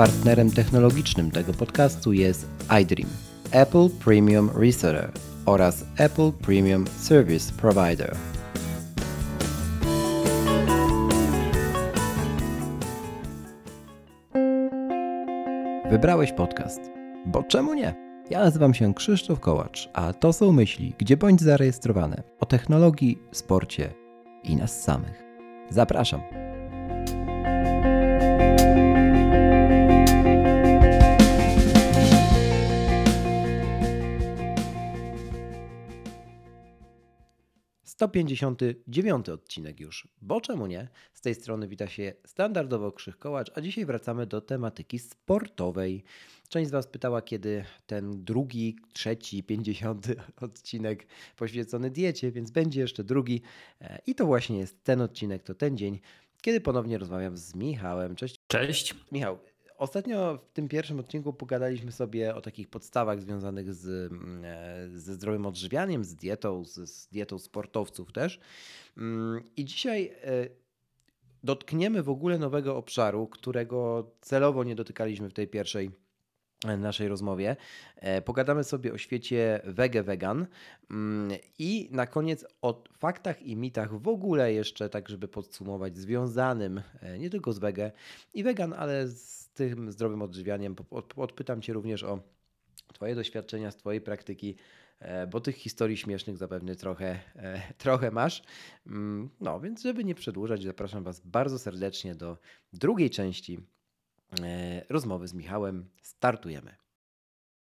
Partnerem technologicznym tego podcastu jest iDream, Apple Premium Reseller oraz Apple Premium Service Provider. Wybrałeś podcast, bo czemu nie? Ja nazywam się Krzysztof Kołacz, a to są myśli, gdzie bądź zarejestrowane o technologii, sporcie i nas samych. Zapraszam. 159 odcinek już, bo czemu nie? Z tej strony wita się standardowo Krzych Kołacz, a dzisiaj wracamy do tematyki sportowej. Część z Was pytała, kiedy ten drugi, trzeci, pięćdziesiąty odcinek poświęcony diecie, więc będzie jeszcze drugi. E, I to właśnie jest ten odcinek, to ten dzień, kiedy ponownie rozmawiam z Michałem. Cześć. Cześć. Michał, Ostatnio w tym pierwszym odcinku pogadaliśmy sobie o takich podstawach związanych z, mm, e, ze zdrowym odżywianiem, z dietą, z, z dietą sportowców też. Mm, I dzisiaj e, dotkniemy w ogóle nowego obszaru, którego celowo nie dotykaliśmy w tej pierwszej naszej rozmowie. Pogadamy sobie o świecie wege-vegan mm, i na koniec o faktach i mitach w ogóle jeszcze, tak żeby podsumować, związanym nie tylko z wege i vegan, ale z tym zdrowym odżywianiem. Odpytam Cię również o Twoje doświadczenia z Twojej praktyki, e, bo tych historii śmiesznych zapewne trochę, e, trochę masz. Mm, no więc, żeby nie przedłużać, zapraszam Was bardzo serdecznie do drugiej części e, rozmowy z Michałem. Startujemy.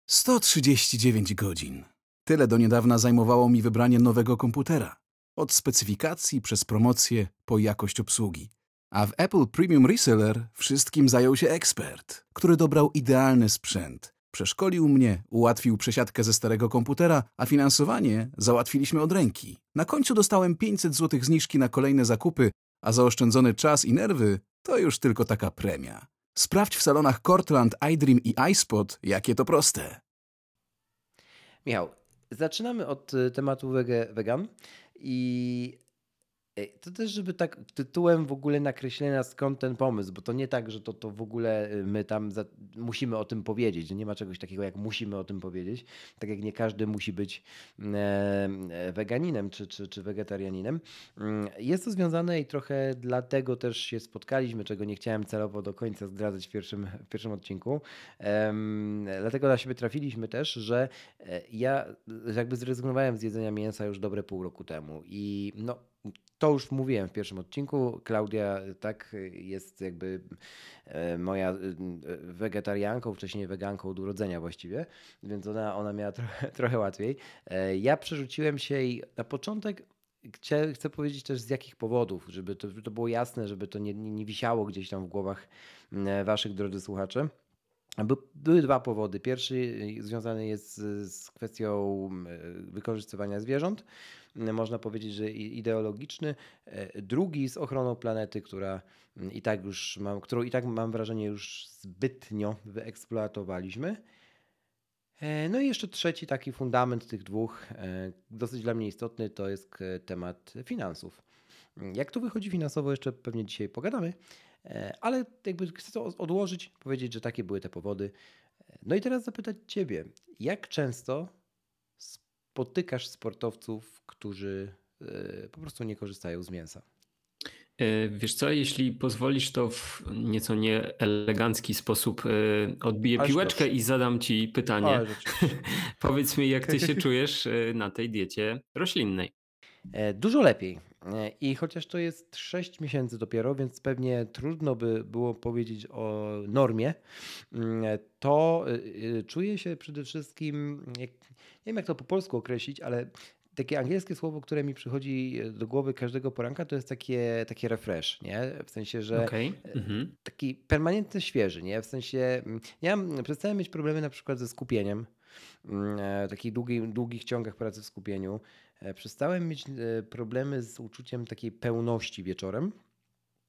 139 godzin. Tyle do niedawna zajmowało mi wybranie nowego komputera. Od specyfikacji przez promocję po jakość obsługi. A w Apple Premium Reseller wszystkim zajął się ekspert, który dobrał idealny sprzęt. Przeszkolił mnie, ułatwił przesiadkę ze starego komputera, a finansowanie załatwiliśmy od ręki. Na końcu dostałem 500 zł zniżki na kolejne zakupy, a zaoszczędzony czas i nerwy to już tylko taka premia. Sprawdź w salonach Cortland, iDream i iSpot, jakie to proste. Michał, zaczynamy od y, tematu wegan i to też, żeby tak tytułem w ogóle nakreślenia skąd ten pomysł, bo to nie tak, że to, to w ogóle y, my tam za, musimy o tym powiedzieć. Nie ma czegoś takiego, jak musimy o tym powiedzieć. Tak jak nie każdy musi być e, weganinem czy, czy, czy wegetarianinem. Mm, jest to związane i trochę dlatego też się spotkaliśmy, czego nie chciałem celowo do końca zdradzać w pierwszym, w pierwszym odcinku. dlatego na siebie trafiliśmy też, że e, ja jakby zrezygnowałem z jedzenia mięsa już dobre pół roku temu i no to już mówiłem w pierwszym odcinku. Klaudia tak jest jakby e, moja e, wegetarianką, wcześniej weganką od urodzenia właściwie, więc ona, ona miała trochę, trochę łatwiej. E, ja przerzuciłem się i na początek chcę, chcę powiedzieć też z jakich powodów, żeby to, żeby to było jasne, żeby to nie, nie wisiało gdzieś tam w głowach waszych drodzy słuchacze. Były dwa powody. Pierwszy związany jest z kwestią wykorzystywania zwierząt można powiedzieć, że ideologiczny. E, drugi z ochroną planety, która mm, i tak już mam, którą i tak mam wrażenie już zbytnio wyeksploatowaliśmy. E, no i jeszcze trzeci taki fundament tych dwóch, e, dosyć dla mnie istotny, to jest temat finansów. Jak to wychodzi finansowo, jeszcze pewnie dzisiaj pogadamy, ale jakby chcę to odłożyć, powiedzieć, że takie były te powody. No i teraz zapytać Ciebie, jak często spotykasz sportowców, którzy e, po prostu nie korzystają z mięsa? E, wiesz co, jeśli pozwolisz, to w nieco nieelegancki sposób e, odbiję Aż piłeczkę proszę. i zadam ci pytanie. Powiedz mi, jak ty się czujesz na tej diecie roślinnej? Dużo lepiej. I chociaż to jest 6 miesięcy dopiero, więc pewnie trudno by było powiedzieć o normie, mm, to czuję się przede wszystkim, nie wiem jak to po polsku określić, ale takie angielskie słowo, które mi przychodzi do głowy każdego poranka, to jest takie, takie refresh, nie? W sensie, że okay. mhm. taki permanentny świeży, nie? W sensie, ja przestałem mieć problemy na przykład ze skupieniem, mm, e, takich długich, długich ciągach pracy w skupieniu. E, przestałem mieć e, problemy z uczuciem takiej pełności wieczorem.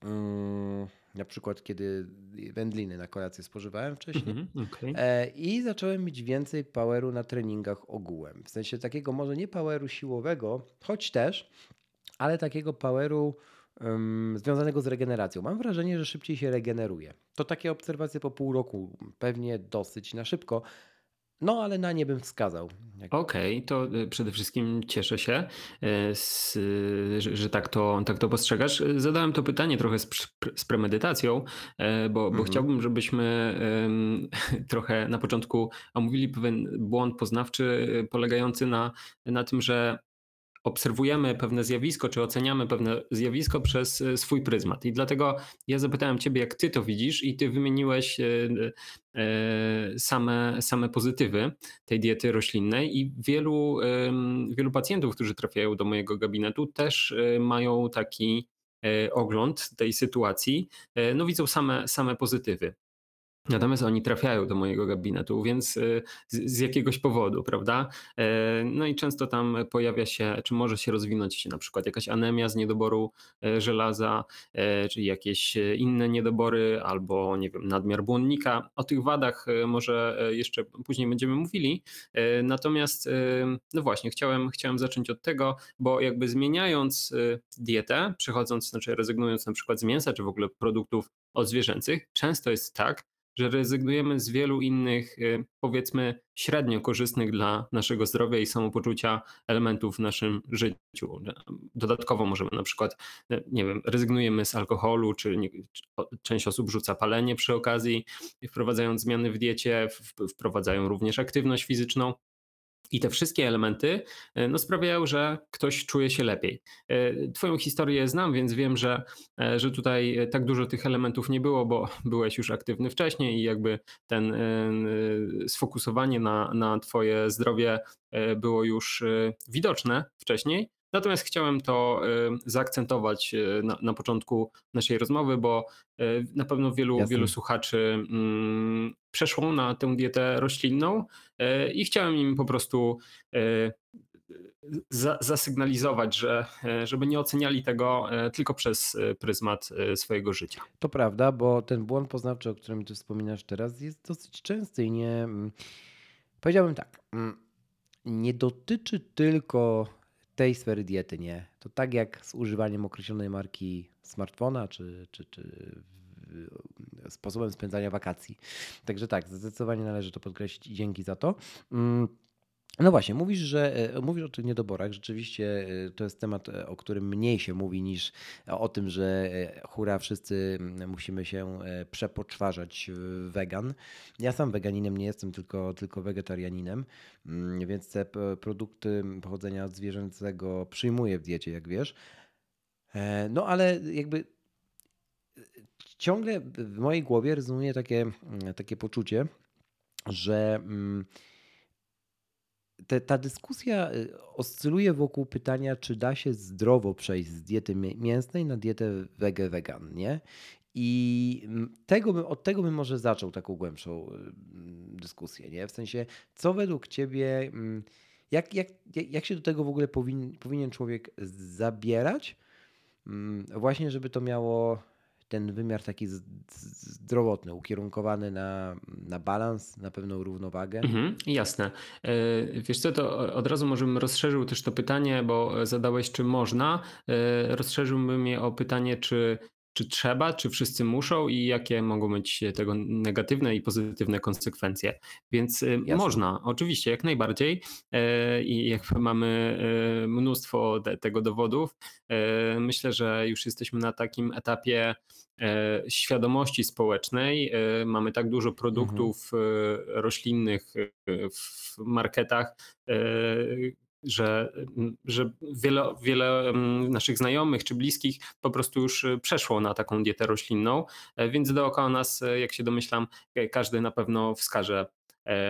Mm, na przykład, kiedy wędliny na kolację spożywałem wcześniej. Mm -hmm, okay. I zacząłem mieć więcej poweru na treningach ogółem. W sensie takiego może nie poweru siłowego, choć też, ale takiego poweru związanego z regeneracją. Mam wrażenie, że szybciej się regeneruje. To takie obserwacje po pół roku, pewnie dosyć na szybko, no, ale na nie bym wskazał. Okej, to y, przede wszystkim cieszę się, y, z, że, że tak, to, tak to postrzegasz. Zadałem to pytanie trochę z, z premedytacją, bo, bo mhm. chciałbym, żebyśmy trochę na początku omówili pewien błąd poznawczy y, polegający na, na tym, że obserwujemy pewne zjawisko, czy oceniamy pewne zjawisko przez e, swój pryzmat. I dlatego ja zapytałem Ciebie, jak Ty to widzisz, i Ty wymieniłeś e, e, same, same pozytywy tej diety roślinnej, i wielu, wielu pacjentów, którzy trafiają do mojego gabinetu, też mają taki ogląd tej sytuacji, no widzą same, same pozytywy. Natomiast oni trafiają do mojego gabinetu, więc y, z, z, jakiegoś powodu, prawda? E, no i często tam pojawia się, czy może się rozwinąć na przykład jakaś anemia z niedoboru e, żelaza, czy jakieś inne niedobory, albo nie wiem, nadmiar błonnika. O tych wadach może jeszcze później będziemy mówili. Natomiast, no właśnie, chciałem, chciałem zacząć od tego, bo jakby zmieniając dietę, przechodząc, znaczy rezygnując na przykład z mięsa, czy w ogóle produktów odzwierzęcych, często jest tak, że rezygnujemy z wielu innych, y, powiedzmy, średnio korzystnych dla naszego zdrowia i samopoczucia elementów w naszym życiu. Dodatkowo możemy na przykład, y, nie wiem, rezygnujemy z alkoholu, czy, część osób rzuca palenie przy okazji, wprowadzając zmiany w diecie, wprowadzają również aktywność fizyczną. I te wszystkie elementy e, no, sprawiają, że ktoś czuje się lepiej. E, twoją historię znam, więc wiem, że, e, że tutaj tak dużo tych elementów nie było, bo byłeś już aktywny wcześniej i jakby ten sfokusowanie na, na Twoje zdrowie było już widoczne wcześniej. Natomiast chciałem to zaakcentować na, na początku naszej rozmowy, bo na pewno wielu, wielu słuchaczy mm, przeszło na tę dietę roślinną i chciałem im po prostu zasygnalizować, że, żeby nie oceniali tego tylko przez pryzmat swojego życia. To prawda, bo ten błąd poznawczy, o którym ty wspominasz teraz, jest dosyć częsty i nie. Mm, powiedziałbym tak. Mm, nie dotyczy tylko tej sfery diety nie. To tak jak z używaniem określonej marki smartfona czy, czy, czy sposobem spędzania wakacji. Także tak, zdecydowanie należy to podkreślić i dzięki za to. Mm, no właśnie, mówisz, że e, mówisz o tych niedoborach. Rzeczywiście e, to jest temat, e, o którym mniej się mówi niż o tym, że hura, wszyscy mm, musimy się przepoczwarzać wegan. Ja sam weganinem nie jestem, tylko, tylko wegetarianinem, mm, więc te produkty pochodzenia zwierzęcego przyjmuję w diecie, jak wiesz. No ale jakby ciągle w mojej głowie rezonuje takie, mm, takie poczucie, że te, ta dyskusja y, oscyluje wokół pytania, czy da się zdrowo przejść z diety mięsnej na dietę wege vegan, nie? I tego bym, od tego bym może zaczął taką głębszą y, dyskusję, nie? W sensie, co według ciebie, jak, jak, jak się do tego w ogóle powin, powinien człowiek zabierać, właśnie żeby to miało ten wymiar taki zdrowotny, ukierunkowany na, na balans, na pewną równowagę. Mhm, jasne. E, wiesz co, to od razu może bym rozszerzył też to pytanie, bo zadałeś, czy można. E, rozszerzyłbym je o pytanie, czy czy trzeba, czy wszyscy muszą i jakie mogą być tego negatywne i pozytywne konsekwencje. Więc y, Jasne. można, oczywiście, jak najbardziej. E, I jak mamy e, mnóstwo tego dowodów, e, myślę, że już jesteśmy na takim etapie świadomości społecznej. Mamy tak dużo produktów mhm. roślinnych w marketach, że, że wiele, wiele mm, naszych znajomych czy bliskich po prostu już y, przeszło na taką dietę roślinną, e, więc dookoła nas, e, jak się domyślam, e, każdy na pewno wskaże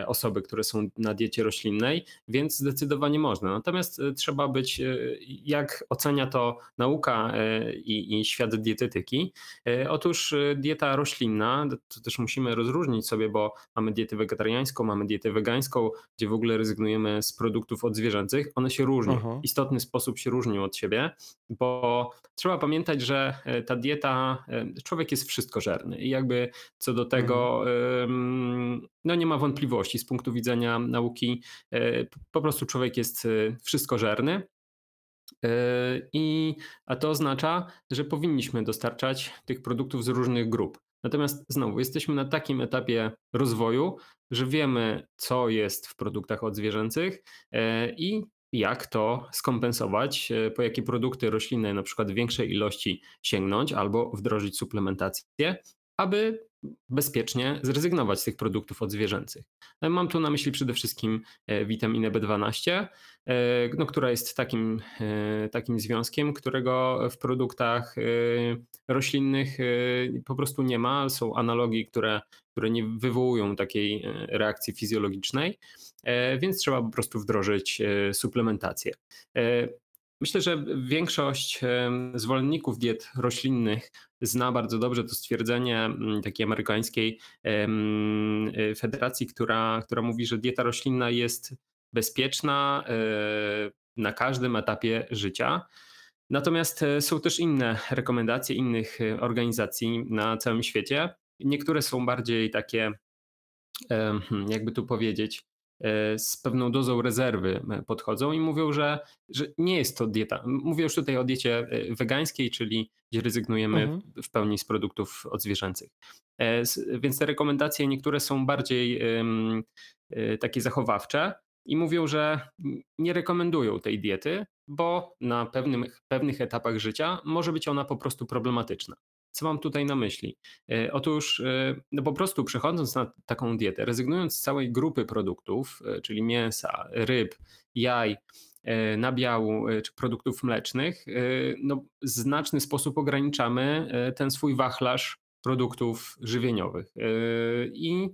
osoby, które są na diecie roślinnej, więc zdecydowanie można. Natomiast e, trzeba być, e, jak ocenia to nauka i, i świat dietetyki. Otóż dieta roślinna, to też musimy rozróżnić sobie, bo mamy dietę wegetariańską, mamy dietę wegańską, gdzie w ogóle rezygnujemy z produktów odzwierzęcych. One się różnią, w istotny sposób się różnią od siebie, bo trzeba pamiętać, że ta dieta, człowiek jest wszystkożerny i jakby co do tego mhm. No nie ma wątpliwości, z punktu widzenia nauki. E, po prostu człowiek jest e, wszystkożerny. I, a to oznacza, że powinniśmy dostarczać tych produktów z różnych grup. Natomiast znowu jesteśmy na takim etapie rozwoju, że wiemy, co jest w produktach odzwierzęcych i jak to skompensować, po jakie produkty roślinne, na przykład w większej ilości sięgnąć albo wdrożyć suplementację, aby bezpiecznie zrezygnować z tych produktów odzwierzęcych. No mam tu na myśli przede wszystkim e, witaminę B12, e, no, która jest takim, e, takim związkiem, którego w produktach roślinnych po prostu nie ma. Są analogi, które, które nie wywołują takiej reakcji fizjologicznej, więc trzeba po prostu wdrożyć suplementację. Myślę, że większość zwolenników diet roślinnych zna bardzo dobrze to stwierdzenie mm, takiej amerykańskiej e, federacji, która, która mówi, że dieta roślinna jest bezpieczna e, na każdym etapie życia. Natomiast e, są też inne rekomendacje innych organizacji na całym świecie. Niektóre są bardziej takie, hmm, jakby tu powiedzieć, z pewną dozą rezerwy e, podchodzą i mówią, że, że nie jest to dieta. Mówię już tutaj o diecie e, wegańskiej, czyli gdzie rezygnujemy mhm. w pełni z produktów odzwierzęcych. Więc te rekomendacje niektóre są bardziej takie zachowawcze i mówią, że nie rekomendują tej diety, bo na pewnych etapach życia może być ona po prostu problematyczna. Co mam tutaj na myśli? E, otóż e, no po prostu przechodząc na taką dietę, rezygnując z całej grupy produktów, e, czyli mięsa, ryb, jaj, nabiału czy produktów mlecznych, no w znaczny sposób ograniczamy ten swój wachlarz produktów żywieniowych. I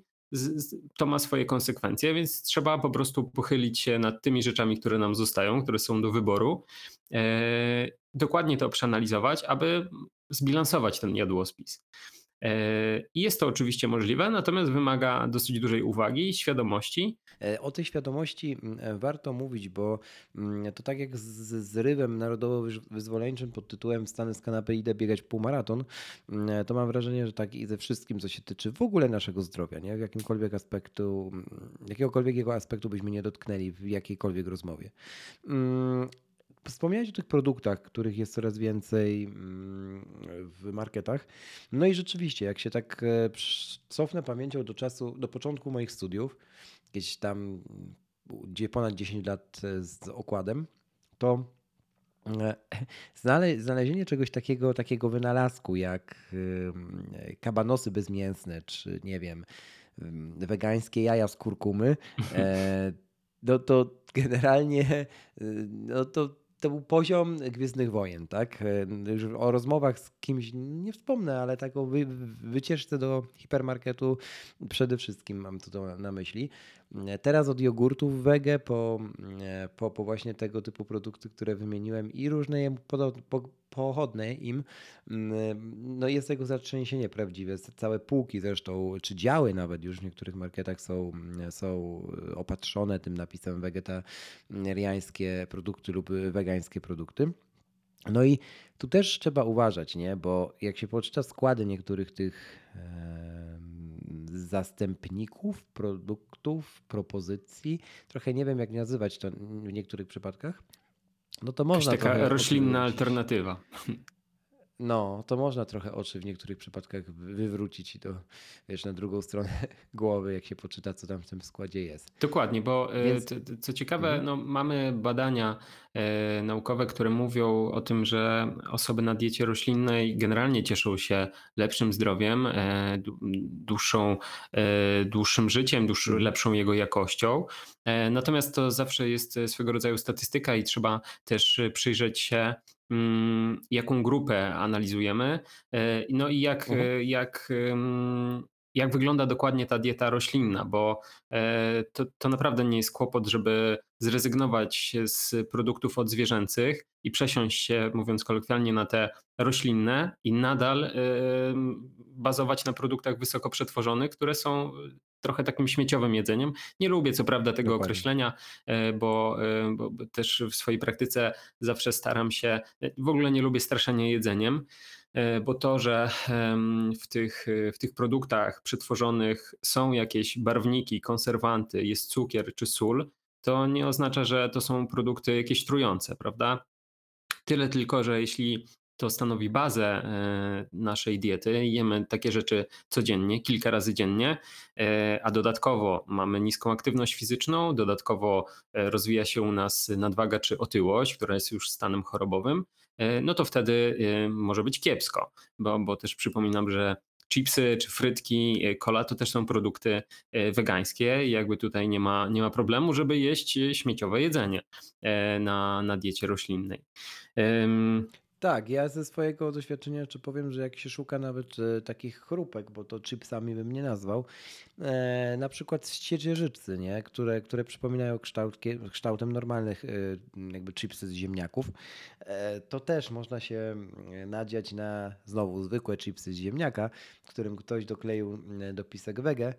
to ma swoje konsekwencje, więc trzeba po prostu pochylić się nad tymi rzeczami, które nam zostają, które są do wyboru, dokładnie to przeanalizować, aby zbilansować ten jadłospis. E, I jest to oczywiście możliwe, natomiast wymaga dosyć dużej uwagi i świadomości. E, o tej świadomości e, warto mówić, bo to tak jak z, z rywem narodowo-wyzwoleńczym pod tytułem Stanę z kanapy idę biegać półmaraton, to mam wrażenie, że tak i ze wszystkim, co się tyczy w ogóle naszego zdrowia, nie? w jakimkolwiek aspektu, jakiegokolwiek jego aspektu byśmy nie dotknęli w jakiejkolwiek rozmowie. Wspomniałeś o tych produktach, których jest coraz więcej mm, w marketach. No i rzeczywiście, jak się tak e, cofnę pamięcią do czasu, do początku moich studiów, gdzieś tam gdzie ponad 10 lat e, z okładem, to e, znalezienie czegoś takiego, takiego wynalazku jak kabanosy bezmięsne, czy nie wiem, wegańskie jaja z kurkumy, no to generalnie no to to był poziom Gwiezdnych Wojen, tak? E, już o rozmowach z kimś nie wspomnę, ale tak o wy, wycieczce do hipermarketu przede wszystkim mam to na myśli. Teraz od jogurtów wege po, e, po, po właśnie tego typu produkty, które wymieniłem i różne pochodne im, no jest tego zatrzęsienie prawdziwe. Całe półki zresztą, czy działy nawet już w niektórych marketach są, są opatrzone tym napisem wegetariańskie produkty lub wegańskie produkty. No i tu też trzeba uważać, nie? bo jak się poczyta składy niektórych tych zastępników, produktów, propozycji. Trochę nie wiem, jak nazywać to w niektórych przypadkach. No to można. Taka roślinna alternatywa. No, to można trochę oczy w niektórych przypadkach wywrócić i to wiesz na drugą stronę głowy, jak się poczyta, co tam w tym składzie jest. Dokładnie, bo e, Więc... co ciekawe, mhm. no, mamy badania e, naukowe, które mówią o tym, że osoby na diecie roślinnej generalnie cieszą się lepszym zdrowiem, e, dłuższą, e, dłuższym życiem, mhm. lepszą jego jakością. E, natomiast to zawsze jest swego rodzaju statystyka i trzeba też przyjrzeć się jaką grupę analizujemy, e, no i jak, mhm. E, jak, jak wygląda dokładnie ta dieta roślinna, bo e, to, to naprawdę nie jest kłopot, żeby zrezygnować z produktów odzwierzęcych i przesiąść się, mówiąc kolokwialnie, na te roślinne i nadal bazować na produktach wysoko przetworzonych, które są trochę takim śmieciowym jedzeniem. Nie lubię co prawda tego Dokładnie. określenia, e, bo, e, bo, też w swojej praktyce zawsze staram się, e, w ogóle nie lubię straszenia jedzeniem bo to, że w tych, w tych produktach przetworzonych są jakieś barwniki, konserwanty, jest cukier czy sól, to nie oznacza, że to są produkty jakieś trujące, prawda? Tyle tylko, że jeśli to stanowi bazę e, naszej diety. Jemy takie rzeczy codziennie, kilka razy dziennie, e, a dodatkowo mamy niską aktywność fizyczną, dodatkowo e, rozwija się u nas nadwaga czy otyłość, która jest już stanem chorobowym, no to wtedy może być kiepsko, bo, bo też przypominam, że chipsy czy frytki, kola to też są produkty wegańskie jakby tutaj nie ma, nie ma problemu, żeby jeść śmieciowe jedzenie na, na diecie roślinnej. Tak, ja ze swojego doświadczenia jeszcze powiem, że jak się szuka nawet e, takich chrupek, bo to chipsami bym nie nazwał, e, na przykład z ciecierzycy, nie? Które, które przypominają kształt, kształtem normalnych e, jakby chipsy z ziemniaków, e, to też można się mm, nadziać na znowu zwykłe chipsy z ziemniaka, którym ktoś dokleił e, dopisek wege.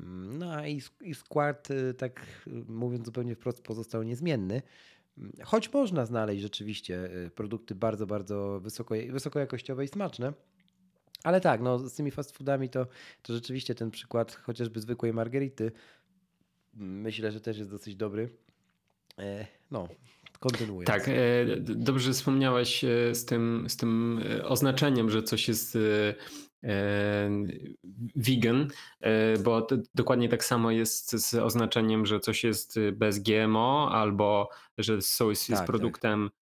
Mm, no i, i skład, e, tak mówiąc zupełnie wprost, pozostał niezmienny. Choć można znaleźć rzeczywiście y, produkty bardzo, bardzo wysoko, wysokojakościowe i smaczne. Ale tak, no, z tymi fast foodami to, to rzeczywiście ten przykład chociażby zwykłej margerity myślę, że też jest dosyć dobry. E, no, kontynuuję. Tak, e, dobrze wspomniałeś e, z tym, z tym oznaczeniem, że coś jest vegan, bo dokładnie tak samo jest z oznaczeniem, że coś jest bez GMO albo że jest tak, produktem tak. E,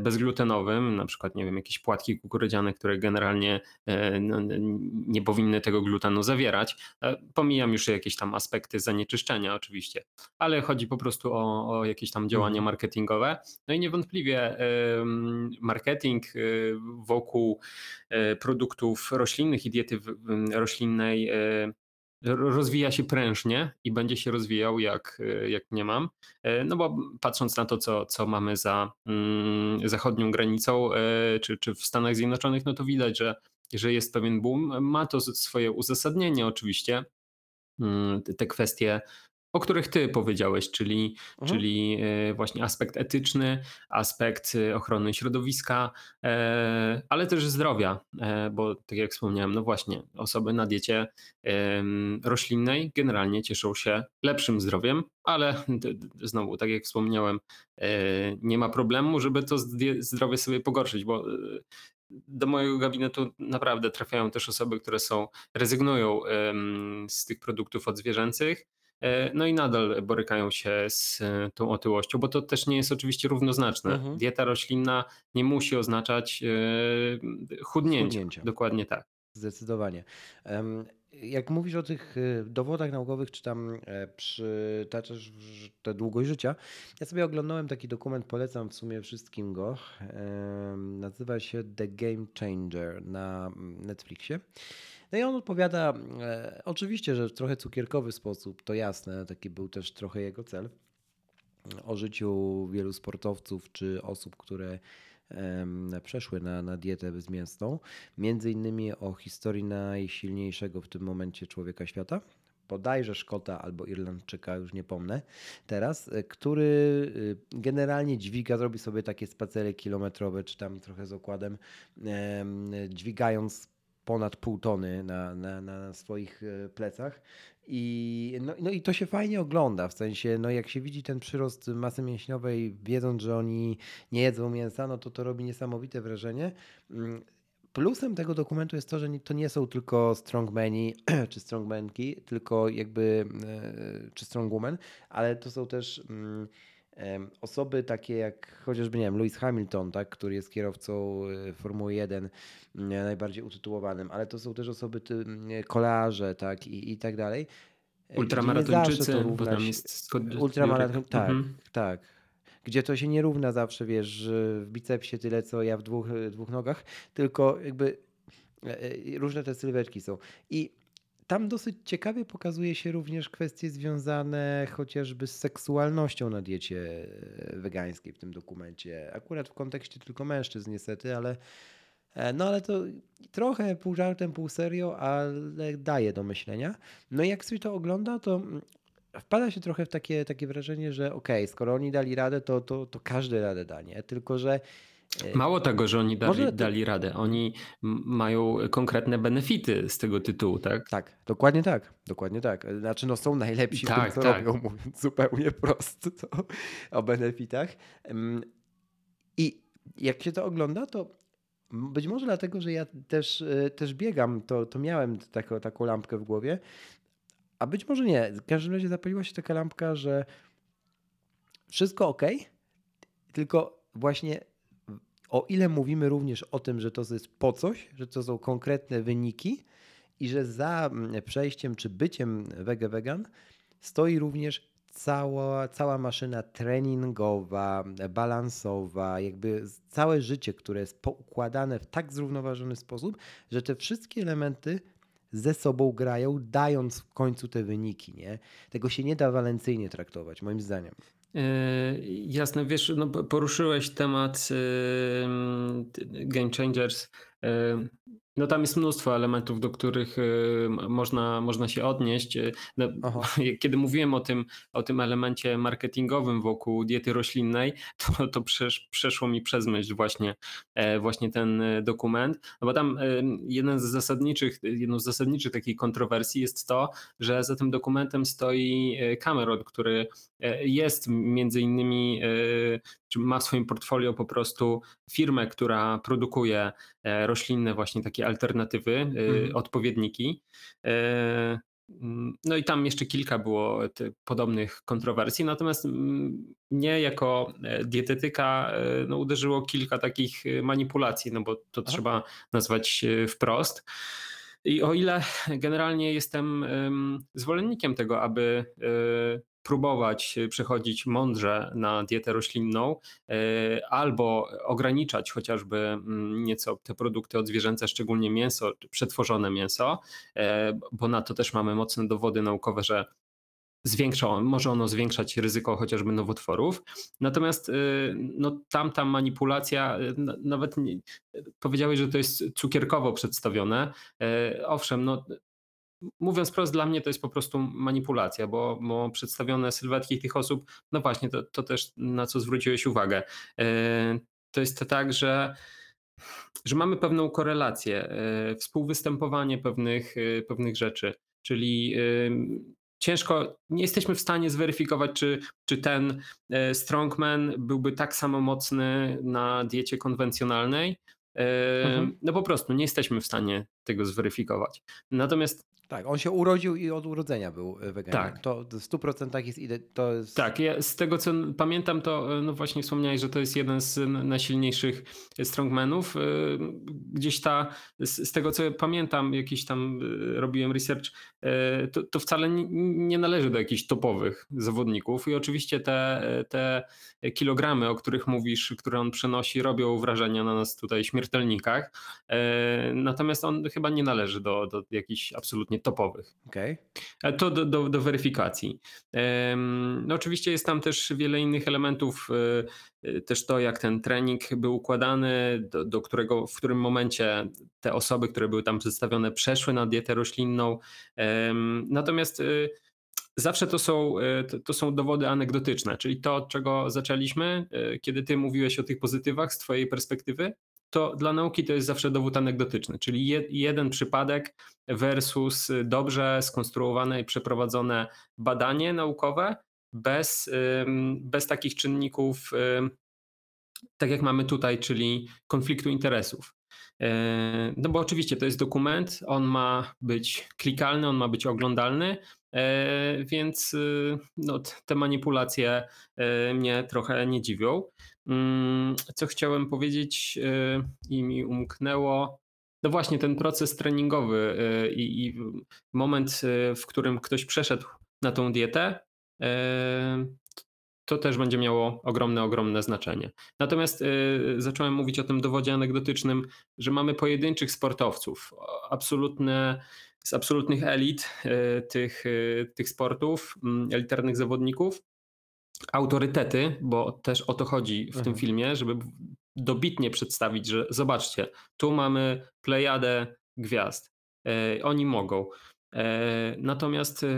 bezglutenowym, na przykład, nie wiem, jakieś płatki kukurydziane, które generalnie e, no, nie powinny tego glutenu zawierać. E, pomijam już jakieś tam aspekty zanieczyszczenia oczywiście, ale chodzi po prostu o, o jakieś tam działania mhm. marketingowe. No i niewątpliwie marketing wokół produktów roślinnych i diety roślinnej rozwija się prężnie i będzie się rozwijał jak, jak nie mam. E, no bo patrząc na to, co, co mamy za mm, zachodnią granicą, e, czy, czy w Stanach Zjednoczonych, no to widać, że, że jest pewien boom. Ma to swoje uzasadnienie oczywiście. Mm, te kwestie o których ty powiedziałeś, czyli, mhm. czyli e, właśnie aspekt etyczny, aspekt e, ochrony środowiska, e, ale też zdrowia, bo tak jak wspomniałem, no właśnie, osoby na diecie roślinnej generalnie cieszą się lepszym zdrowiem, ale znowu, tak jak wspomniałem, nie ma problemu, żeby to zdrowie sobie pogorszyć, bo do mojego gabinetu naprawdę trafiają też osoby, które są, rezygnują z tych produktów odzwierzęcych, no i nadal borykają się z e, tą otyłością, bo to też nie jest oczywiście równoznaczne. Mhm. Dieta roślinna nie musi oznaczać e, chudnięcia. chudnięcia. Dokładnie tak. Zdecydowanie. Jak mówisz o tych dowodach naukowych, czy tam przytaczasz tę długość życia, ja sobie oglądałem taki dokument, polecam w sumie wszystkim go. Nazywa się The Game Changer na Netflixie. No i on odpowiada, e, oczywiście, że w trochę cukierkowy sposób, to jasne, taki był też trochę jego cel, o życiu wielu sportowców czy osób, które przeszły na, na dietę bezmięsną. Między innymi o historii najsilniejszego w tym momencie człowieka świata, bodajże Szkota albo Irlandczyka, już nie pomnę teraz, e, który e, generalnie dźwiga, zrobi sobie takie spacery kilometrowe, czy tam trochę z okładem, dźwigając ponad pół tony na, na, na swoich e, plecach. I, no, no i to się fajnie ogląda, w sensie, no jak się widzi ten przyrost masy mięśniowej, wiedząc, że oni nie jedzą mięsa, no to to robi niesamowite wrażenie. Mm, plusem tego dokumentu jest to, że to nie są tylko strongmeni czy strongmenki, tylko jakby, e, czy strongwoman, ale to są też mm, Osoby takie jak chociażby, nie wiem, Lewis Hamilton, tak, który jest kierowcą e, Formuły 1, najbardziej utytułowanym, ale to są też osoby, ty, kolarze, tak, i, i tak dalej. E, Ultramaratończycy, bo tam jest Ultramaraton, tak, mhm. tak. Gdzie to się nie równa zawsze, wiesz, w bicepsie tyle, co ja w dwóch, dwóch nogach, tylko jakby e, różne te sylwetki są. I tam dosyć ciekawie pokazuje się również kwestie związane chociażby z seksualnością na diecie e, wegańskiej w tym dokumencie. Akurat w kontekście tylko mężczyzn niestety, ale e, no ale to trochę pół żartem, pół serio, ale daje do myślenia. No i jak sobie to ogląda, to mm, wpada się trochę w takie, takie wrażenie, że okej, okay, skoro oni dali radę, to, to, to każdy radę da, nie? Tylko, że Mało tego, że oni dali, Może... dali radę, oni mają konkretne benefity z tego tytułu, tak? Tak, dokładnie tak, dokładnie tak. Znaczy no są najlepsi tak, w tym, co tak. robią, mówiąc zupełnie prosto to, o benefitach. I jak się to ogląda, to być może dlatego, że ja też, e, też biegam, to, to miałem taką, taką lampkę w głowie, a być może nie. W każdym razie zapaliła się taka lampka, że wszystko ok, tylko właśnie o ile mówimy również o tym, że to jest po coś, że to są konkretne wyniki i że za mm, przejściem czy byciem wege vegan stoi również cała, cała maszyna treningowa, balansowa, jakby całe życie, które jest poukładane w tak zrównoważony sposób, że te wszystkie elementy ze sobą grają, dając w końcu te wyniki. Nie? Tego się nie da walencyjnie traktować, moim zdaniem. Yy, jasne, wiesz, no poruszyłeś temat yy, Game Changers. No tam jest mnóstwo elementów, do których y, można, można się odnieść. Y, no, kiedy mówiłem o tym, o tym elemencie marketingowym wokół diety roślinnej, to, to przesz, przeszło mi przez myśl właśnie, e, właśnie ten y, dokument. No bo tam jeden z zasadniczych, jedną z zasadniczych takich kontrowersji jest to, że za tym dokumentem stoi Cameron, który e, jest między innymi, czy ma w swoim portfolio po prostu firmę, która produkuje e, roślinne właśnie takie alternatywy, mhm. odpowiedniki. E, mm, no i tam jeszcze kilka było podobnych kontrowersji, natomiast mnie jako e, dietetyka no, uderzyło kilka takich manipulacji, no bo to Aha. trzeba nazwać wprost. I o ile generalnie jestem zwolennikiem tego, aby próbować przechodzić mądrze na dietę roślinną e, albo ograniczać chociażby mm, nieco te produkty odzwierzęce, szczególnie mięso, przetworzone mięso, e, bo na to też mamy mocne dowody naukowe, że zwiększa, może ono zwiększać ryzyko chociażby nowotworów. Natomiast y, no, tamta manipulacja, y, nawet nie, powiedziałeś, że to jest cukierkowo przedstawione. E, owszem, no, mówiąc prosto, dla mnie to jest po prostu manipulacja, bo, bo przedstawione sylwetki tych osób, no właśnie, to, to też na co zwróciłeś uwagę. E, to jest tak, że, że mamy pewną korelację, e, współwystępowanie pewnych, e, pewnych rzeczy, czyli ciężko, nie jesteśmy w stanie zweryfikować, czy, czy ten strongman byłby tak samo mocny na diecie konwencjonalnej. Mhm. No po prostu nie jesteśmy w stanie tego zweryfikować. Natomiast tak, on się urodził i od urodzenia był e, weganinem. Tak. To w 100% jest, to jest... Tak, ja z tego co pamiętam, to e, no właśnie wspomniałeś, że to jest jeden z najsilniejszych strongmanów. E, gdzieś ta, z tego co pamiętam, jakiś tam robiłem research, to, to wcale nie, nie należy do jakichś topowych zawodników i oczywiście te, te kilogramy, o których mówisz, które on przenosi, robią wrażenie na nas tutaj śmiertelnikach. Natomiast on chyba nie należy do, do jakichś absolutnie topowych. Okay. To do, do, do weryfikacji. No oczywiście jest tam też wiele innych elementów, e, e, też to jak ten trening był układany, do, do którego, w którym momencie te osoby, które były tam przedstawione przeszły na dietę roślinną. Natomiast e, zawsze to są, to są dowody anegdotyczne, czyli to, od czego zaczęliśmy, kiedy ty mówiłeś o tych pozytywach z twojej perspektywy, to dla nauki to jest zawsze dowód anegdotyczny, czyli jeden przypadek versus dobrze skonstruowane i przeprowadzone badanie naukowe bez, bez takich czynników, tak jak mamy tutaj, czyli konfliktu interesów. E, no bo oczywiście to jest dokument, on ma być klikalny, on ma być oglądalny, e, więc y, no, te manipulacje mnie trochę nie dziwią. Mm, co chciałem powiedzieć y, i mi umknęło? No właśnie, ten proces treningowy y, i, i moment, y, w którym ktoś przeszedł na tą dietę, to też będzie miało ogromne, ogromne znaczenie. Natomiast zacząłem mówić o tym dowodzie anegdotycznym, że mamy pojedynczych sportowców, absolutne, z absolutnych elit tych, tych sportów, mm, elitarnych zawodników, autorytety, bo też o to chodzi w mhm. tym filmie, żeby dobitnie przedstawić, że zobaczcie, tu mamy plejadę gwiazd. E, oni mogą. E, natomiast e,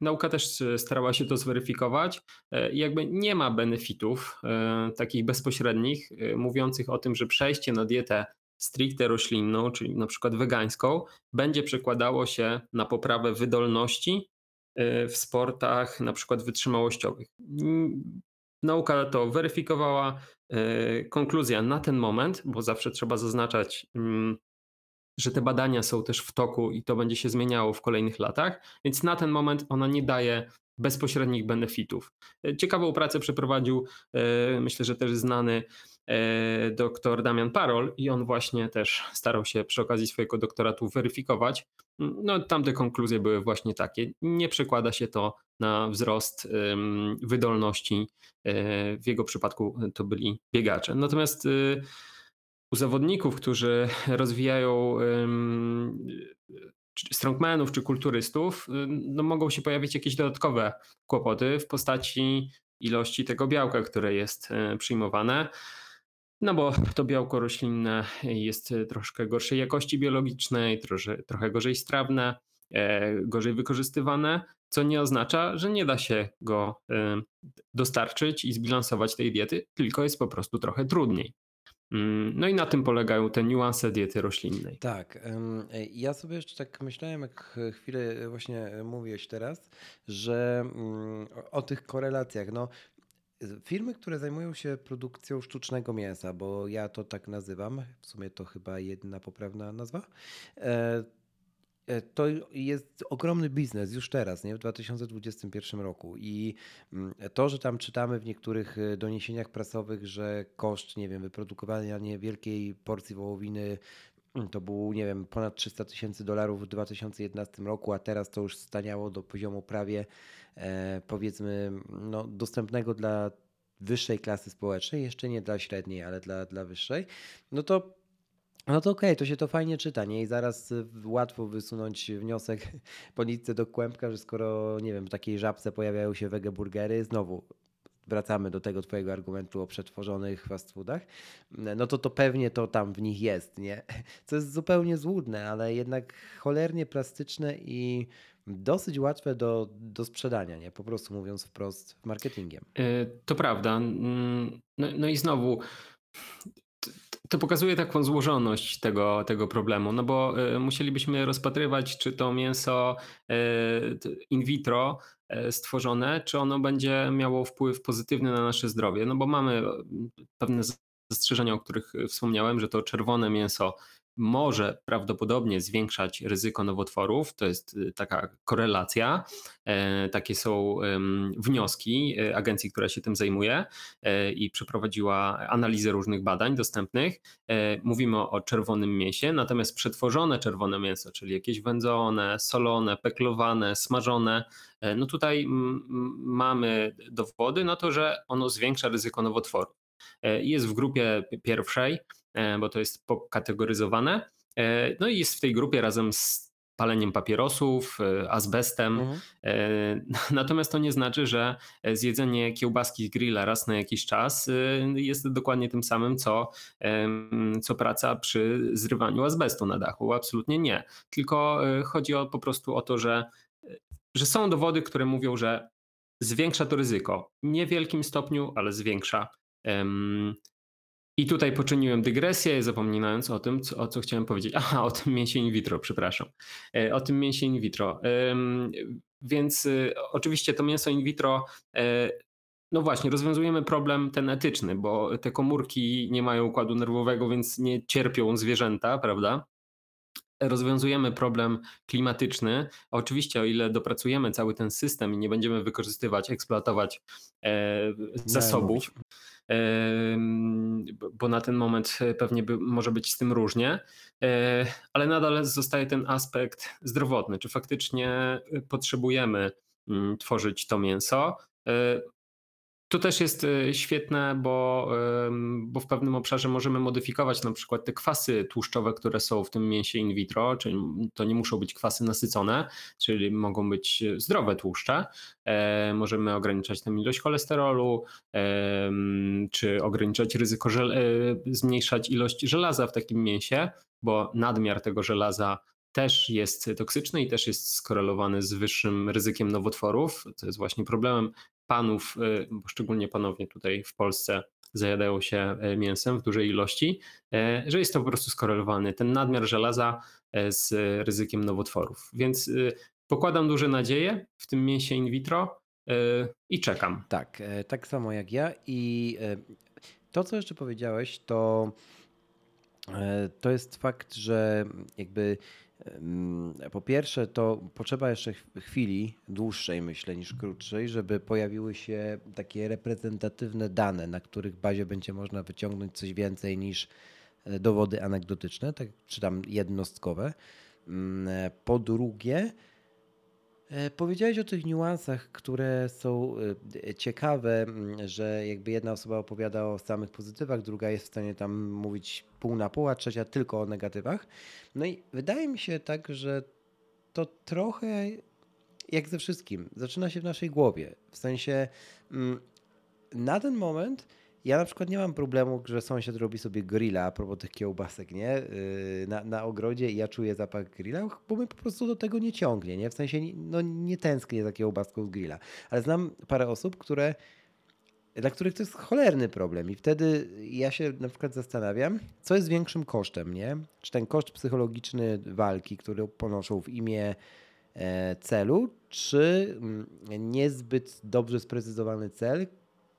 nauka też starała się to zweryfikować. E, jakby nie ma benefitów e, takich bezpośrednich, e, mówiących o tym, że przejście na dietę stricte roślinną, czyli na przykład wegańską, będzie przekładało się na poprawę wydolności w sportach na przykład wytrzymałościowych. Nauka to weryfikowała, konkluzja na ten moment, bo zawsze trzeba zaznaczać, mm, że te badania są też w toku i to będzie się zmieniało w kolejnych latach, więc na ten moment ona nie daje bezpośrednich benefitów. Ciekawą pracę przeprowadził, myślę, że też znany E, dr Damian Parol i on właśnie też starał się przy okazji swojego doktoratu weryfikować. No, tamte konkluzje były właśnie takie. Nie przekłada się to na wzrost wydolności. E, w jego przypadku to byli biegacze. Natomiast y, u zawodników, którzy rozwijają strongmanów czy kulturystów, no mogą się pojawić jakieś dodatkowe kłopoty w postaci ilości tego białka, które jest e, przyjmowane. No bo to białko roślinne jest troszkę gorszej jakości biologicznej, trosze, trochę gorzej strawne, e, gorzej wykorzystywane, co nie oznacza, że nie da się go e, dostarczyć i zbilansować tej diety, tylko jest po prostu trochę trudniej. Mm, no i na tym polegają te niuanse diety roślinnej. Tak. Ja sobie jeszcze tak myślałem, jak chwilę właśnie mówiłeś teraz, że mm, o tych korelacjach. No, Firmy, które zajmują się produkcją sztucznego mięsa, bo ja to tak nazywam, w sumie to chyba jedna poprawna nazwa, e, e, to jest ogromny biznes już teraz, nie? w 2021 roku. I mm, to, że tam czytamy w niektórych e, doniesieniach prasowych, że koszt, nie wiem, wyprodukowania niewielkiej porcji wołowiny mm, to był, nie wiem, ponad 300 tysięcy dolarów w 2011 roku, a teraz to już staniało do poziomu prawie powiedzmy no, dostępnego dla wyższej klasy społecznej, jeszcze nie dla średniej, ale dla, dla wyższej, no to no to okej, okay, to się to fajnie czyta, nie? I zaraz łatwo wysunąć wniosek po nitce do kłębka, że skoro, nie wiem, w takiej żabce pojawiają się wegeburgery, znowu wracamy do tego twojego argumentu o przetworzonych fast foodach, no to to pewnie to tam w nich jest, nie? Co jest zupełnie złudne, ale jednak cholernie plastyczne i dosyć łatwe do, do sprzedania, nie? Po prostu mówiąc wprost marketingiem. E, to prawda. Mm, no, no i znowu to pokazuje taką złożoność tego, tego problemu, no bo e, musielibyśmy rozpatrywać, czy to mięso e, in vitro stworzone, czy ono będzie miało wpływ pozytywny na nasze zdrowie. No bo mamy pewne zastrzeżenia, o których wspomniałem, że to czerwone mięso może prawdopodobnie zwiększać ryzyko nowotworów. To jest y, taka korelacja. E, takie są wnioski e, agencji, która się tym zajmuje e, i przeprowadziła analizę różnych badań dostępnych. Mówimy o czerwonym mięsie, natomiast przetworzone czerwone mięso, czyli jakieś wędzone, solone, peklowane, smażone, no tutaj mamy dowody na to, że ono zwiększa ryzyko nowotworu. Jest w grupie pierwszej, bo to jest pokategoryzowane. E, no i jest w tej grupie razem z paleniem papierosów, e, azbestem. Mhm. Natomiast to nie znaczy, że zjedzenie kiełbaski z grilla raz na jakiś czas jest dokładnie tym samym, co, co praca przy zrywaniu azbestu na dachu. Absolutnie nie. Tylko chodzi o, po prostu o to, że, że są dowody, które mówią, że zwiększa to ryzyko. W niewielkim stopniu, ale zwiększa. I tutaj poczyniłem dygresję, zapominając o tym, co, o co chciałem powiedzieć. Aha, o tym mięsie in vitro, przepraszam. E, o tym mięsie in vitro. Więc y, oczywiście to mięso in vitro, e, no właśnie, rozwiązujemy problem ten etyczny, bo te komórki nie mają układu nerwowego, więc nie cierpią zwierzęta, prawda? rozwiązujemy problem klimatyczny. Oczywiście, o ile dopracujemy cały ten system i nie będziemy wykorzystywać, eksploatować e, zasobów, bo na ten moment pewnie by, może być z tym różnie, e, ale nadal zostaje ten aspekt zdrowotny. Czy faktycznie potrzebujemy mm, tworzyć to mięso? To też jest e, świetne, bo, bo w pewnym obszarze możemy modyfikować na przykład te kwasy tłuszczowe, które są w tym mięsie in vitro, czyli to nie muszą być kwasy nasycone, czyli mogą być zdrowe tłuszcze. E, możemy ograniczać tę ilość cholesterolu, czy ograniczać ryzyko, e, zmniejszać ilość żelaza w takim mięsie, bo nadmiar tego żelaza też jest toksyczny i też jest skorelowany z wyższym ryzykiem nowotworów. To jest właśnie problemem panów, y, bo szczególnie panowie tutaj w Polsce zajadają się y, mięsem w dużej ilości, y, że jest to po prostu skorelowany ten nadmiar żelaza z ryzykiem nowotworów. Więc pokładam duże nadzieje w tym mięsie in vitro i czekam. Tak, e, tak samo jak ja i e, to, co jeszcze powiedziałeś, to, to jest fakt, że jakby po pierwsze, to potrzeba jeszcze chwili dłuższej, myślę, niż krótszej, żeby pojawiły się takie reprezentatywne dane, na których bazie będzie można wyciągnąć coś więcej niż e, dowody anegdotyczne, tak, czy tam jednostkowe. Mm, e, po drugie, E, powiedziałeś o tych niuansach, które są e, ciekawe, że jakby jedna osoba opowiada o samych pozytywach, druga jest w stanie tam mówić pół na pół, a trzecia tylko o negatywach. No i wydaje mi się tak, że to trochę jak ze wszystkim, zaczyna się w naszej głowie. W sensie na ten moment ja na przykład nie mam problemu, że sąsiad robi sobie grilla a propos tych kiełbasek, nie? Yy, na, na ogrodzie i ja czuję zapach grilla, bo mnie po prostu do tego nie ciągnie, nie? W sensie no, nie tęsknię za kiełbaską z grilla. Ale znam parę osób, które dla których to jest cholerny problem i wtedy ja się na przykład zastanawiam, co jest większym kosztem, nie? Czy ten koszt psychologiczny walki, który ponoszą w imię e, celu, czy mm, niezbyt dobrze sprecyzowany cel,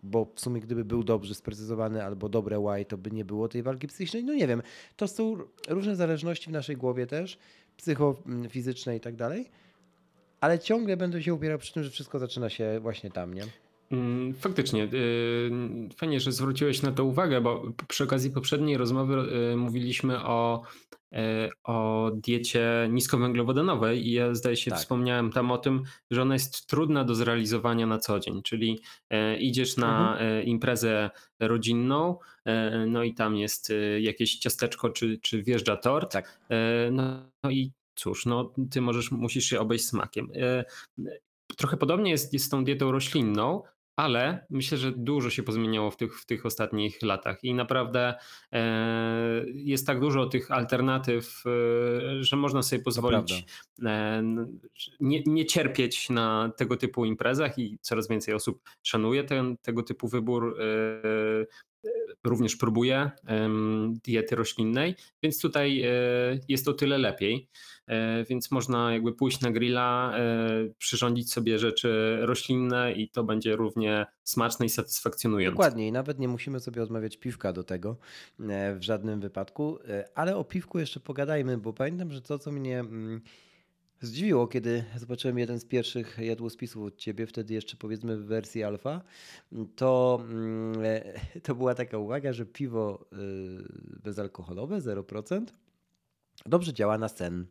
bo w sumie gdyby był dobrze sprecyzowany albo dobre why, to by nie było tej walki psychicznej. No nie wiem. To są różne zależności w naszej głowie też, psychofizyczne i tak dalej, ale ciągle będę się upierał przy tym, że wszystko zaczyna się właśnie tam, nie? Mm, faktycznie. Y, fajnie, że zwróciłeś na to uwagę, bo przy okazji poprzedniej rozmowy y, mówiliśmy o E, o diecie niskowęglowodanowej i ja zdaje się tak. wspomniałem tam o tym, że ona jest trudna do zrealizowania na co dzień, czyli idziesz na mhm. Imprezę rodzinną, no i tam jest jakieś ciasteczko czy, czy wjeżdża tort, tak. no, no i cóż, no ty możesz, musisz się obejść smakiem. Trochę podobnie jest, jest z tą dietą roślinną, ale myślę, że dużo się pozmieniało w tych, w tych ostatnich latach i naprawdę e, jest tak dużo tych alternatyw, e, że można sobie pozwolić e, nie, nie cierpieć na tego typu imprezach i coraz więcej osób szanuje ten, tego typu wybór również próbuje diety roślinnej, więc tutaj jest to tyle lepiej. E, więc można jakby pójść na grilla, e, przyrządzić sobie rzeczy roślinne i to będzie równie smaczne i satysfakcjonujące. Dokładnie i nawet nie musimy sobie odmawiać piwka do tego e, w żadnym wypadku, ale o piwku jeszcze pogadajmy, bo pamiętam, że to co mnie mm, zdziwiło, kiedy zobaczyłem jeden z pierwszych jadłospisów od ciebie, wtedy jeszcze powiedzmy w wersji alfa, to, mm, to była taka uwaga, że piwo bezalkoholowe 0% dobrze działa na sen.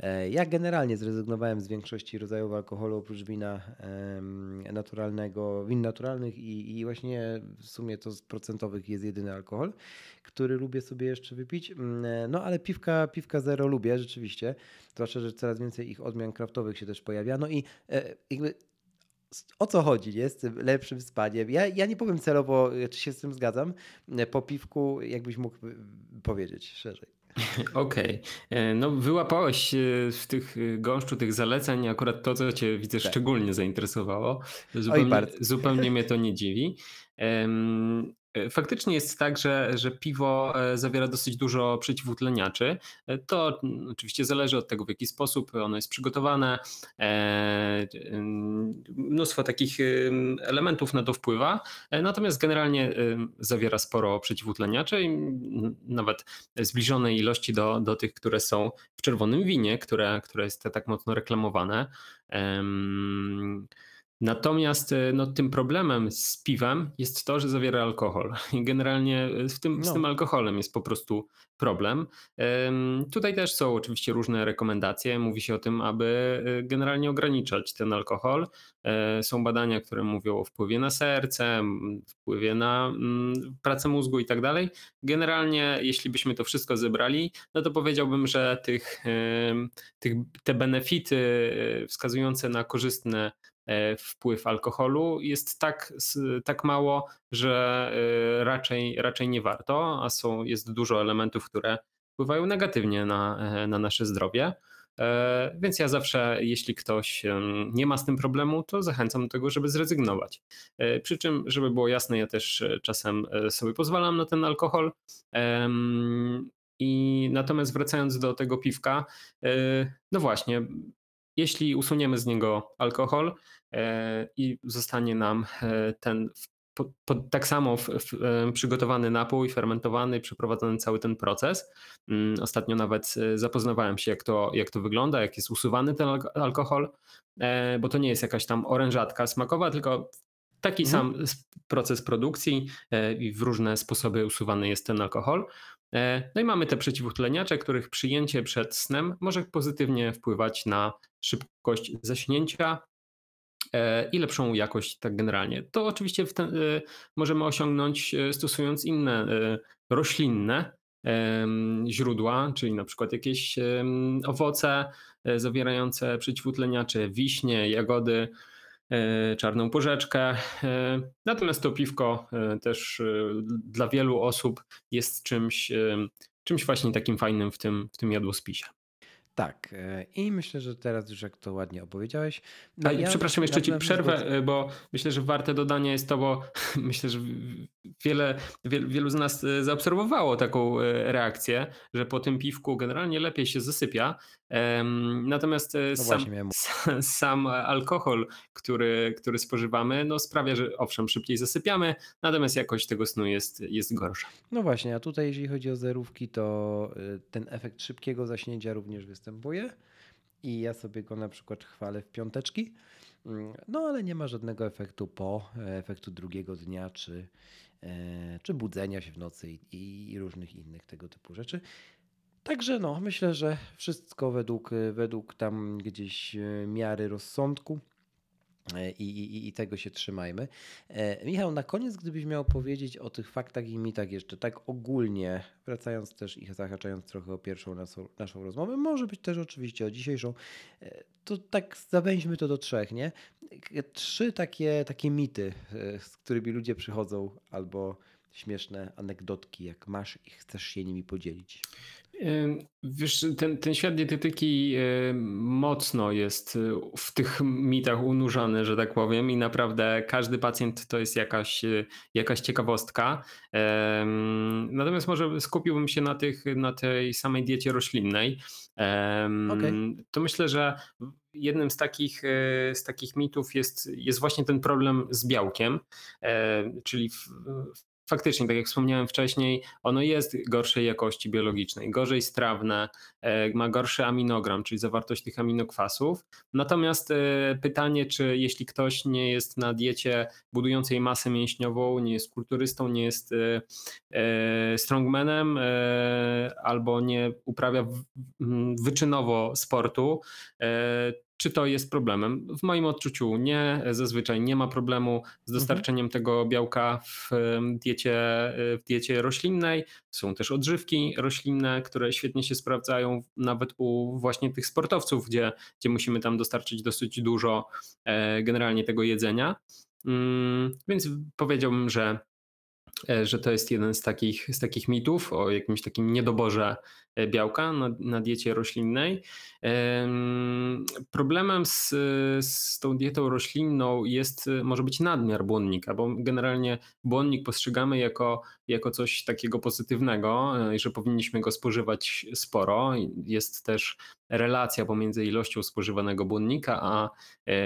E, ja generalnie zrezygnowałem z większości rodzajów alkoholu oprócz wina naturalnego, win naturalnych i, i właśnie w sumie to z procentowych jest jedyny alkohol, który lubię sobie jeszcze wypić. Mm, e, no ale piwka, piwka zero lubię rzeczywiście, zwłaszcza, że coraz więcej ich odmian kraftowych się też pojawia. No i e, jakby o co chodzi nie? z tym lepszym spaniem? Ja, ja nie powiem celowo, czy się z tym zgadzam. Po piwku, jakbyś mógł powiedzieć szerzej. Okej. Okay. E, no wyłapałeś w tych e, gąszczu tych zaleceń akurat to, co cię widzę tak. szczególnie zainteresowało. Zupełnie, Oj, zupełnie mnie to nie dziwi. E, faktycznie jest tak, że, że piwo e, zawiera dosyć dużo przeciwutleniaczy. E, to oczywiście zależy od tego, w jaki sposób ono jest przygotowane. Mnóstwo takich elementów na to wpływa. Natomiast generalnie zawiera sporo przeciwutleniaczy, nawet zbliżonej ilości do, do tych, które są w czerwonym winie, które, które jest tak mocno reklamowane. Natomiast e, no, tym problemem z piwem jest to, że zawiera alkohol. I generalnie e, z tym, no. z tym alkoholem jest po prostu problem. Tutaj też są oczywiście różne rekomendacje. Mówi się o tym, aby e, generalnie ograniczać ten alkohol. Są badania, które mówią o wpływie na serce, wpływie na pracę mózgu i tak dalej. Generalnie, jeśli byśmy to wszystko zebrali, no to powiedziałbym, że tych, tych, te benefity wskazujące na korzystne wpływ alkoholu jest tak, tak mało, że e, raczej, raczej nie warto, a są, jest dużo elementów, które wpływają negatywnie na, e, na nasze zdrowie. Więc ja zawsze, jeśli ktoś nie ma z tym problemu, to zachęcam do tego, żeby zrezygnować. Przy czym, żeby było jasne, ja też czasem sobie pozwalam na ten alkohol. I natomiast wracając do tego piwka, no właśnie, jeśli usuniemy z niego alkohol, E, i zostanie nam e, ten po, po, tak samo w, w, przygotowany napój, fermentowany, przeprowadzony cały ten proces. Mm, ostatnio nawet zapoznawałem się, jak to, jak to wygląda, jak jest usuwany ten alkohol, bo to nie jest jakaś tam orężatka smakowa, tylko taki mhm. sam proces produkcji i w różne sposoby usuwany jest ten alkohol. E, no i mamy te przeciwutleniacze, których przyjęcie przed snem może pozytywnie wpływać na szybkość zaśnięcia e, i lepszą jakość tak generalnie. To oczywiście ten, e, możemy osiągnąć stosując inne roślinne źródła, czyli na przykład jakieś owoce zawierające przeciwutleniacze, wiśnie, jagody, E, czarną porzeczkę. E, natomiast to piwko e, też dla wielu osób jest czymś, czymś właśnie takim fajnym w tym, w tym jadłospisie. Tak, e, i myślę, że teraz już jak to ładnie opowiedziałeś. No ja przepraszam, jeszcze ci przerwę, e, bo myślę, że warte dodania jest to, bo myślę, że wiele, wielu z nas e, zaobserwowało taką reakcję, że po tym piwku generalnie lepiej się zasypia. Natomiast no sam, sam, alkohol, który, który spożywamy, no sprawia, że owszem, szybciej zasypiamy, natomiast jakość tego snu jest, jest gorsza. No właśnie, a tutaj jeśli chodzi o zerówki, to ten efekt szybkiego zaśnięcia również występuje i ja sobie go na przykład chwalę w piąteczki. Mm, no ale nie ma żadnego efektu po, e, efektu drugiego dnia, czy, e, czy budzenia się w nocy i, i różnych innych tego typu rzeczy. Także no, myślę, że wszystko według, według tam gdzieś e, miary rozsądku. E, I, i, I, tego się trzymajmy. E, Michał, na koniec, gdybyś miał powiedzieć o tych faktach i mitach jeszcze tak ogólnie, wracając też i zahaczając trochę o pierwszą naszą, naszą rozmowę, może być też oczywiście o dzisiejszą, e, to tak zawęźmy to do trzech, nie? Trzy takie, takie mity, z którymi ludzie przychodzą, albo śmieszne anegdotki, jak masz i chcesz się nimi podzielić. Wiesz, ten, ten świat dietetyki mocno jest y, w tych mitach unurzany, że tak powiem, i naprawdę każdy pacjent to jest jakaś, y, jakaś ciekawostka. Natomiast może skupiłbym się na, tych, na tej samej diecie roślinnej. Okay. To myślę, że jednym z takich, z takich mitów jest, jest właśnie ten problem z białkiem, czyli w, faktycznie, tak jak wspomniałem wcześniej, ono jest gorszej jakości biologicznej, gorzej strawne, e, ma gorszy aminogram, czyli zawartość tych aminokwasów. Natomiast e, pytanie, czy jeśli ktoś nie jest na diecie budującej masę mięśniową, nie jest kulturystą, nie jest e, strongmanem albo nie uprawia wyczynowo sportu, czy to jest problemem? W moim odczuciu nie, zazwyczaj nie ma problemu z mhm. dostarczeniem mhm. tego białka w diecie, w diecie roślinnej. Są też odżywki roślinne, które świetnie się sprawdzają nawet u właśnie tych sportowców, gdzie, gdzie musimy tam dostarczyć dosyć dużo e, generalnie tego jedzenia. Mm, więc powiedziałbym, że E, że to jest jeden z takich, z takich mitów o jakimś takim niedoborze e, białka na, na diecie roślinnej. Problemem z, z tą dietą roślinną jest, może być nadmiar błonnika, bo generalnie błonnik postrzegamy jako, jako coś takiego pozytywnego e, że powinniśmy go spożywać sporo. Jest też relacja pomiędzy ilością spożywanego błonnika a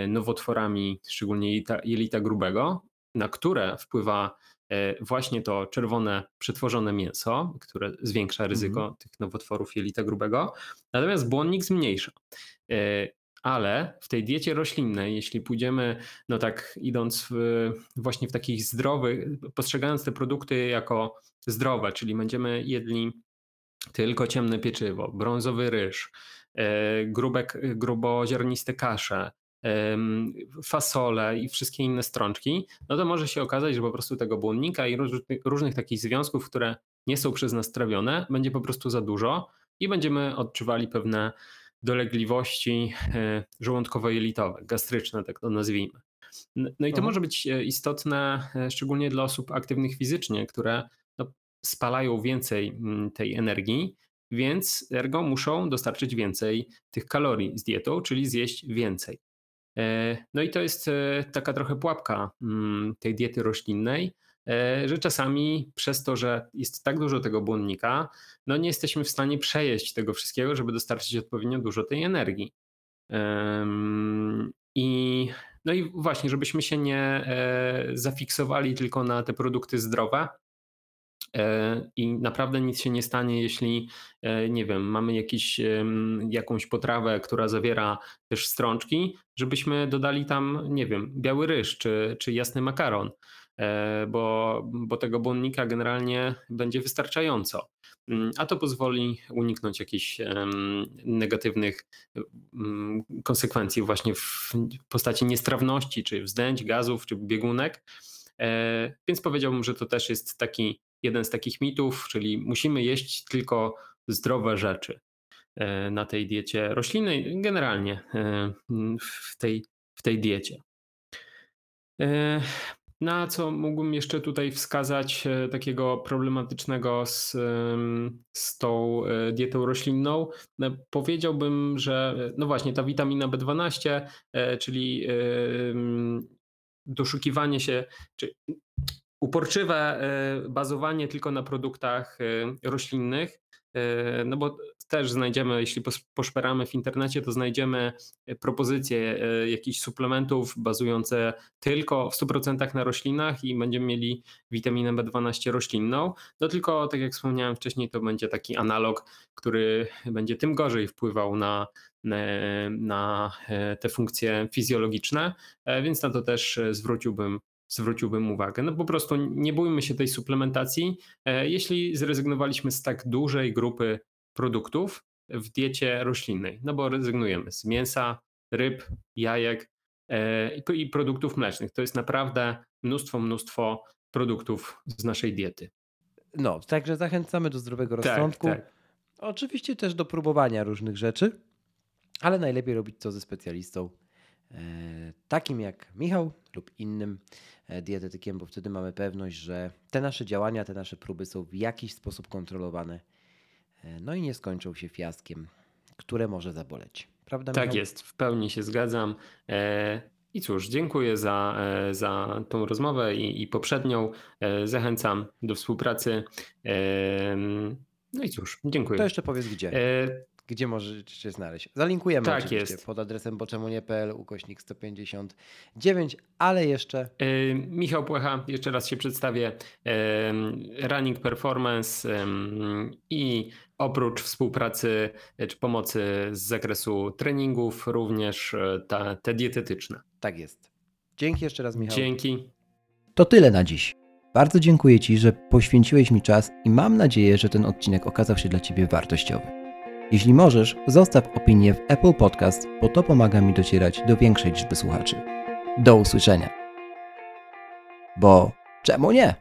nowotworami, szczególnie jelita, grubego, na które wpływa E, właśnie to czerwone przetworzone mięso, które zwiększa ryzyko mm. tych nowotworów jelita grubego, natomiast błonnik zmniejsza. E, ale w tej diecie roślinnej, jeśli pójdziemy, no tak idąc w, właśnie w takich zdrowych, postrzegając te produkty jako zdrowe, czyli będziemy jedli tylko ciemne pieczywo, brązowy ryż, e, grubek, gruboziarniste kasze, fasole i wszystkie inne strączki, no to może się okazać, że po prostu tego błonnika i różnych, takich związków, które nie są przez nas trawione, będzie po prostu za dużo i będziemy odczuwali pewne dolegliwości e, żołądkowo-jelitowe, gastryczne, tak to nazwijmy. No i to może być e, istotne e, szczególnie dla osób aktywnych fizycznie, które no, spalają więcej mm, tej energii, więc ergo muszą dostarczyć więcej tych kalorii z dietą, czyli zjeść więcej. E, no i to jest e, taka trochę pułapka mm, tej diety roślinnej, e, że czasami przez to, że jest tak dużo tego błonnika, no nie jesteśmy w stanie przejeść tego wszystkiego, żeby dostarczyć odpowiednio dużo tej energii. I No i właśnie, żebyśmy się nie zafiksowali tylko na te produkty zdrowe, I naprawdę nic się nie stanie, jeśli, e, nie wiem, mamy jakiś, jakąś potrawę, która zawiera też strączki, żebyśmy dodali tam, nie wiem, biały ryż czy, czy jasny makaron, e, bo, bo tego błonnika generalnie będzie wystarczająco. Mm, a to pozwoli uniknąć jakichś negatywnych mm, konsekwencji właśnie w postaci niestrawności, czy wzdęć, gazów, czy biegunek. Więc powiedziałbym, że to też jest taki jeden z takich mitów, czyli musimy jeść tylko zdrowe rzeczy e, na tej diecie roślinnej, generalnie e, w tej, w tej diecie. E, na co mógłbym jeszcze tutaj wskazać takiego problematycznego z, z tą dietą roślinną? Powiedziałbym, że no właśnie ta witamina B12, czyli doszukiwanie się, czy uporczywe y, bazowanie tylko na produktach y, roślinnych, y, no bo też znajdziemy, jeśli poszperamy w internecie, to znajdziemy propozycje jakichś suplementów bazujące tylko w 100% na roślinach i będziemy mieli witaminę B12 roślinną. No tylko, tak jak wspomniałem wcześniej, to będzie taki analog, który będzie tym gorzej wpływał na, na te funkcje fizjologiczne, e, więc na to też zwróciłbym zwróciłbym uwagę. No po prostu nie bójmy się tej suplementacji. E, jeśli zrezygnowaliśmy z tak dużej grupy produktów w diecie roślinnej, no bo rezygnujemy z mięsa, ryb, jajek e, i produktów mlecznych. To jest naprawdę mnóstwo, mnóstwo produktów z naszej diety. No, także zachęcamy do zdrowego tak, rozsądku. Tak. Oczywiście też do próbowania różnych rzeczy, ale najlepiej robić to ze specjalistą, e, takim jak Michał lub innym. E, dietetykiem, bo wtedy mamy pewność, że te nasze działania, te nasze próby są w jakiś sposób kontrolowane. E, no i nie skończą się fiaskiem, które może zaboleć. Prawda? Tak Michał? jest, w pełni się zgadzam. E, I cóż, dziękuję za, za tą rozmowę i, i poprzednią. Zachęcam do współpracy. No i cóż, dziękuję. To jeszcze powiedz gdzie gdzie możecie znaleźć. Zalinkujemy tak oczywiście jest. pod adresem boczemunie.pl ukośnik 159, ale jeszcze... Yy, Michał Płecha, jeszcze raz się przedstawię. Yy, running Performance yy, i oprócz współpracy e, czy pomocy z zakresu treningów, również e, ta, te dietetyczne. Tak jest. Dzięki jeszcze raz Michał. Dzięki. To tyle na dziś. Bardzo dziękuję Ci, że poświęciłeś mi czas i mam nadzieję, że ten odcinek okazał się dla Ciebie wartościowy. Jeśli możesz, zostaw opinię w Apple Podcast, bo to pomaga mi docierać do większej liczby słuchaczy. Do usłyszenia. Bo czemu nie?